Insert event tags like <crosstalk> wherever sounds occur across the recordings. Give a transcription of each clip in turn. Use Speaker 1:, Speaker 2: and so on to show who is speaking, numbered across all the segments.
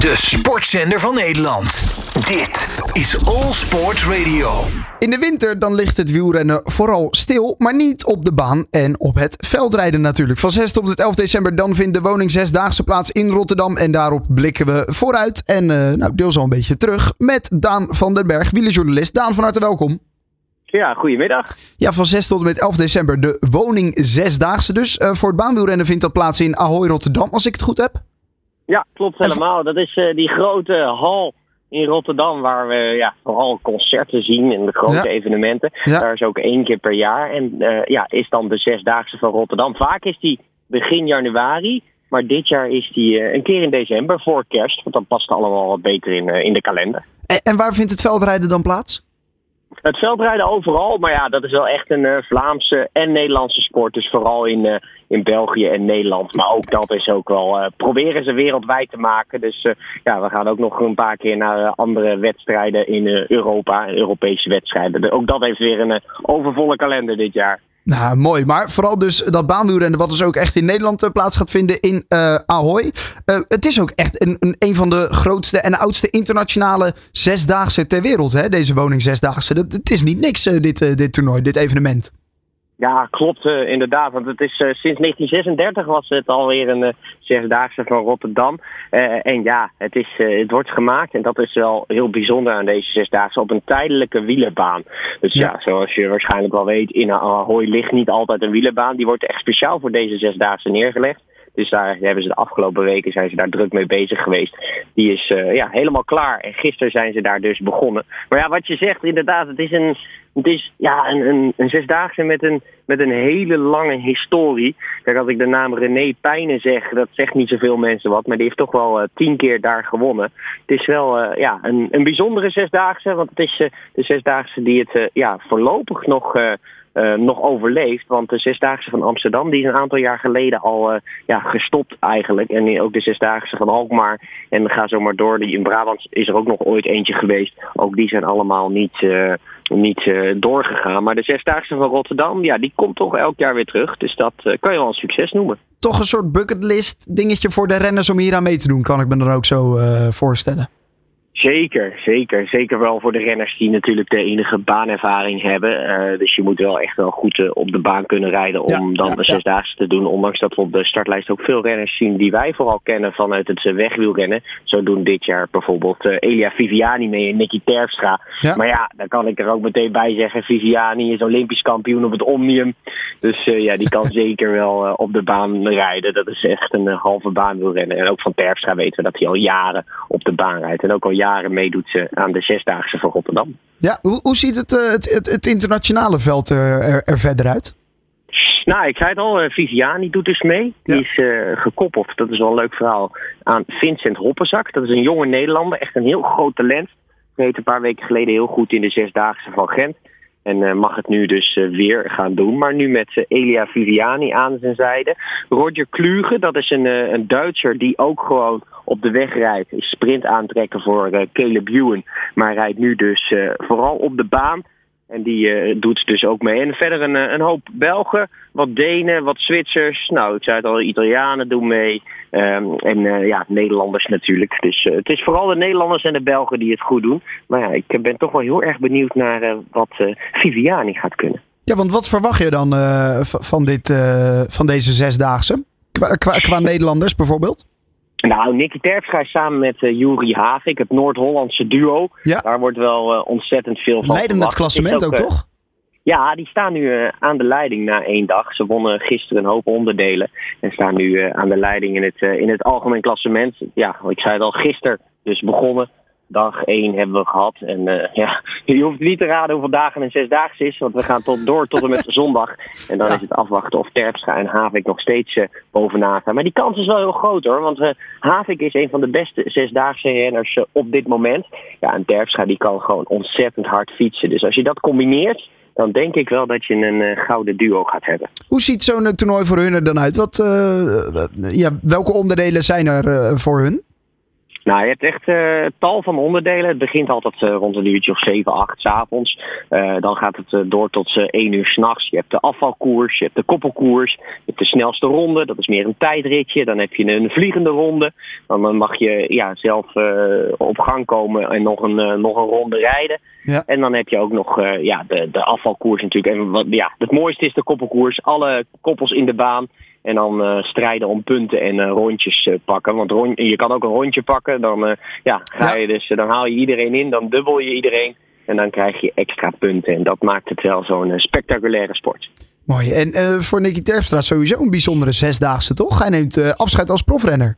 Speaker 1: De sportzender van Nederland. Dit is All Sports Radio.
Speaker 2: In de winter dan ligt het wielrennen vooral stil, maar niet op de baan en op het veldrijden natuurlijk. Van 6 tot 11 december dan vindt de woning zesdaagse plaats in Rotterdam en daarop blikken we vooruit en uh, nou, deels al een beetje terug met Daan van den Berg, wielerjournalist. Daan, van harte welkom.
Speaker 3: Ja, goedemiddag.
Speaker 2: Ja, van 6 tot en met 11 december de woning zesdaagse dus. Uh, voor het baanwielrennen vindt dat plaats in Ahoy, Rotterdam, als ik het goed heb.
Speaker 3: Ja, klopt helemaal. Dat is uh, die grote hal in Rotterdam, waar we ja, vooral concerten zien en de grote ja. evenementen. Ja. Daar is ook één keer per jaar. En uh, ja, is dan de zesdaagse van Rotterdam. Vaak is die begin januari. Maar dit jaar is die uh, een keer in december voor kerst. Want dan past het allemaal wat beter in, in de kalender.
Speaker 2: En, en waar vindt het veldrijden dan plaats?
Speaker 3: Het veldrijden overal, maar ja, dat is wel echt een uh, Vlaamse en Nederlandse sport. Dus vooral in, uh, in België en Nederland. Maar ook dat is ook wel, uh, proberen ze wereldwijd te maken. Dus ja, we gaan ook nog een paar keer naar andere wedstrijden in Europa, Europese wedstrijden. Ook dat heeft weer een overvolle kalender dit jaar.
Speaker 2: Nou, mooi. Maar vooral dus dat baanwielrennen, wat dus ook echt in Nederland uh, plaats gaat vinden in uh, Ahoy. Uh, het is ook echt een, een, een, van de grootste en oudste internationale zesdaagse ter wereld, hè? deze woning zesdaagse. Dat, het is niet niks, dit, dit toernooi, dit evenement.
Speaker 3: Ja, klopt uh, inderdaad. Want het is uh, sinds 1936 was het alweer een uh, zesdaagse van Rotterdam. en ja, het, is, het wordt gemaakt en dat is wel heel bijzonder aan deze zesdaagse op een tijdelijke wielerbaan. Dus ja, ja zoals je waarschijnlijk wel weet, in Ahoy ligt niet altijd een wielerbaan. Die wordt echt speciaal voor deze zesdaagse neergelegd. Dus daar hebben ze de afgelopen weken zijn ze daar druk mee bezig geweest. Die is uh, ja, helemaal klaar. En gisteren zijn ze daar dus begonnen. Maar ja, wat je zegt, inderdaad, het is een, het is, ja, een, een, zesdaagse met een, met een hele lange historie. Kijk, als ik de naam René Pijnen zeg, dat zegt niet zoveel mensen wat. Maar die heeft toch wel uh, tien keer daar gewonnen. Het is wel uh, ja, een, een bijzondere zesdaagse. Want het is de zesdaagse die het ja, voorlopig nog uh, nog overleeft. Want de Zesdaagse van Amsterdam die is een aantal jaar geleden al uh, ja, gestopt eigenlijk. En ook de Zesdaagse van Alkmaar en ga zo maar door. In Brabant is er ook nog ooit eentje geweest. Ook die zijn allemaal niet, uh, niet doorgegaan. Maar de Zesdaagse van Rotterdam, ja, die komt toch elk jaar weer terug. Dus dat kan je wel een succes noemen.
Speaker 2: Toch een soort bucketlist dingetje voor de renners om hier aan mee te doen, kan ik me dan ook zo voorstellen.
Speaker 3: Zeker, zeker. Zeker wel voor de renners die natuurlijk de enige baanervaring hebben. Uh, dus je moet wel echt wel goed uh, op de baan kunnen rijden om ja, dan ja, de zesdaagse ja. te doen. Ondanks dat we op de startlijst ook veel renners zien die wij vooral kennen vanuit het uh, wegwielrennen. Zo doen dit jaar bijvoorbeeld Elia Viviani mee en Nicky Terpstra. Maar ja, dan kan ik er ook meteen bij zeggen. Viviani is olympisch kampioen op het Omnium. Dus ja, die kan <laughs> zeker wel op de baan rijden. Dat is echt een halve baan wielrennen. En ook van Terpstra weten we dat hij al jaren op de baan rijdt. En ook al jaren meedoet ze aan de Zesdaagse van Rotterdam.
Speaker 2: Ja, hoe, hoe ziet het, het, het, het, internationale veld er, er verder uit?
Speaker 3: Nou, ik zei het al, uh, Viviani doet dus mee. Die ja. is uh, gekoppeld, dat is wel een leuk verhaal, aan Vincent Hoppenzak. Dat is een jonge Nederlander, echt een heel groot talent. Reed een paar weken geleden heel goed in de Zesdaagse van Gent. En uh, mag het nu dus uh, weer gaan doen. Maar nu met Elia Viviani aan zijn zijde. Roger Kluge, dat is een, een Duitser die ook gewoon op de weg rijdt. Is sprint aantrekken voor Caleb Ewan. Maar rijdt nu dus vooral op de baan. En die uh, doet dus ook mee. En verder een, een hoop Belgen, wat Denen, wat Zwitsers. Nou, ik zei het al, Italianen doen mee. Um, en uh, ja, Nederlanders natuurlijk. Dus uh, het is vooral de Nederlanders en de Belgen die het goed doen. Maar ja, ik ben toch wel heel erg benieuwd naar wat Viviani gaat kunnen.
Speaker 2: Ja, want wat verwacht je dan van, dit, van deze zesdaagse? Qua Nederlanders bijvoorbeeld?
Speaker 3: Nou, Nicky Terpstra samen met uh, Juri Havik, het Noord-Hollandse duo. Ja. Daar wordt wel uh, ontzettend veel van
Speaker 2: Leiden het klassement ook, ook, toch?
Speaker 3: Ja, die staan nu uh, aan de leiding na één dag. Ze wonnen gisteren een hoop onderdelen en staan nu aan de leiding in het, in het algemeen klassement. Ja, ik zei het al, gisteren dus begonnen dag 1 hebben we gehad. En uh, <laughs> ja, je hoeft niet te raden hoeveel dagen een zesdaagse is. Want we gaan tot, door tot en met <laughs> zondag. En dan ja. is het afwachten of Terpstra en Havik nog steeds uh, bovenaan staan. Maar die kans is wel heel groot hoor. Want uh, Havik is een van de beste zesdaagse renners op dit moment. Ja, en Terpstra die kan gewoon ontzettend hard fietsen. Dus als je dat combineert dan denk ik wel dat je een uh, gouden duo gaat hebben.
Speaker 2: Hoe ziet zo'n toernooi voor hun er dan uit? Wat, uh, ja, welke onderdelen zijn er uh, voor hun?
Speaker 3: Nou, je hebt echt uh, tal van onderdelen. Het begint altijd uh, rond een uurtje of 7, 8 s avonds. Uh, dan gaat het door tot 1 uur s'nachts. Je hebt de afvalkoers, je hebt de koppelkoers, je hebt de snelste ronde. Dat is meer een tijdritje. Dan heb je een vliegende ronde. Dan mag je ja, zelf op gang komen en nog een, nog een ronde rijden. Ja. En dan heb je ook nog ja, de, de afvalkoers natuurlijk. En wat, ja, het mooiste is de koppelkoers. Alle koppels in de baan. En dan uh, strijden om punten en uh, rondjes uh, pakken. Want rond, je kan ook een rondje pakken. Dan, ja, ga je dus, dan haal je iedereen in, dan dubbel je iedereen. En dan krijg je extra punten. En dat maakt het wel zo'n spectaculaire sport.
Speaker 2: Mooi. En voor Nicky Terpstra sowieso een bijzondere zesdaagse, toch? Hij neemt afscheid als profrenner.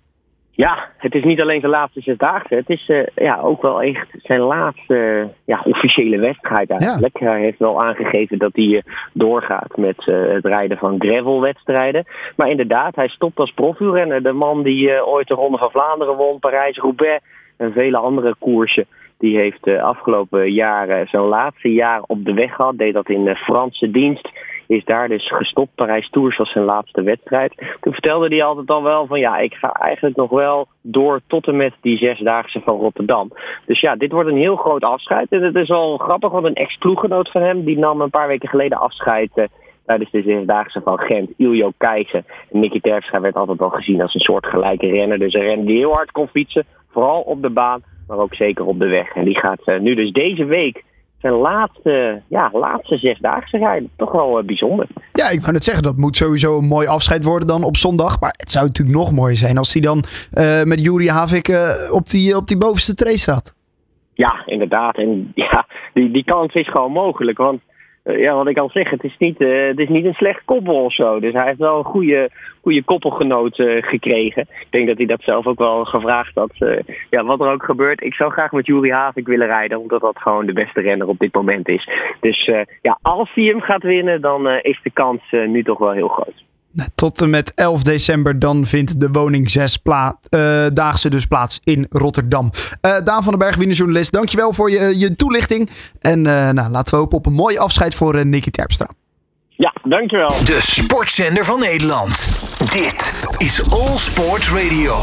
Speaker 3: Ja, het is niet alleen zijn laatste zesdaagse. Het is uh, ja, ook wel echt zijn laatste ja, officiële wedstrijd eigenlijk. Ja. Hij heeft wel aangegeven dat hij uh, doorgaat met uh, het rijden van gravelwedstrijden. Maar inderdaad, hij stopt als profielrenner. De man die ooit de Ronde van Vlaanderen won, Parijs-Roubaix en vele andere koersen. Die heeft de afgelopen jaren zijn laatste jaar op de weg gehad. Deed dat in Franse dienst is daar dus gestopt. Parijs Tours was zijn laatste wedstrijd. Toen vertelde hij altijd al wel van ja, ik ga eigenlijk nog wel door tot en met die zesdaagse van Rotterdam. Dus ja, dit wordt een heel groot afscheid. En het is wel grappig, want een ex-ploeggenoot van hem, die nam een paar weken geleden afscheid uh, tijdens de zesdaagse van Gent, Iljo Keijzer. En Nicky Terpstra werd altijd al gezien als een soort gelijke renner. Dus een renner die heel hard kon fietsen, vooral op de baan, maar ook zeker op de weg. En die gaat uh, nu dus deze week zijn laatste, ja, laatste zesdaagse rijden. Toch wel uh, bijzonder.
Speaker 2: Ja, ik wou net zeggen, dat moet sowieso een mooi afscheid worden dan op zondag. Maar het zou natuurlijk nog mooier zijn als hij dan uh, met Juri Havik uh, op, die, op die bovenste tree staat.
Speaker 3: Ja, inderdaad. En ja, die, die kans is gewoon mogelijk. Want ja, wat ik al zeg, het is, niet, uh, het is niet een slecht koppel of zo. Dus hij heeft wel een goede, goede koppelgenoot uh, gekregen. Ik denk dat hij dat zelf ook wel gevraagd had. ja, wat er ook gebeurt, ik zou graag met Juri Havik willen rijden. Omdat dat gewoon de beste renner op dit moment is. Dus ja, als hij hem gaat winnen, dan is de kans nu toch wel heel groot.
Speaker 2: Tot en met 11 december dan vindt de woning 6 pla uh, daagse dus plaats in Rotterdam. Uh, Daan van den Berg, wienerjournalist, dankjewel voor je, je toelichting. En uh, nou, laten we hopen op een mooi afscheid voor Nicky Terpstra.
Speaker 3: Ja, dankjewel.
Speaker 1: De sportzender van Nederland. Dit is All Sports Radio.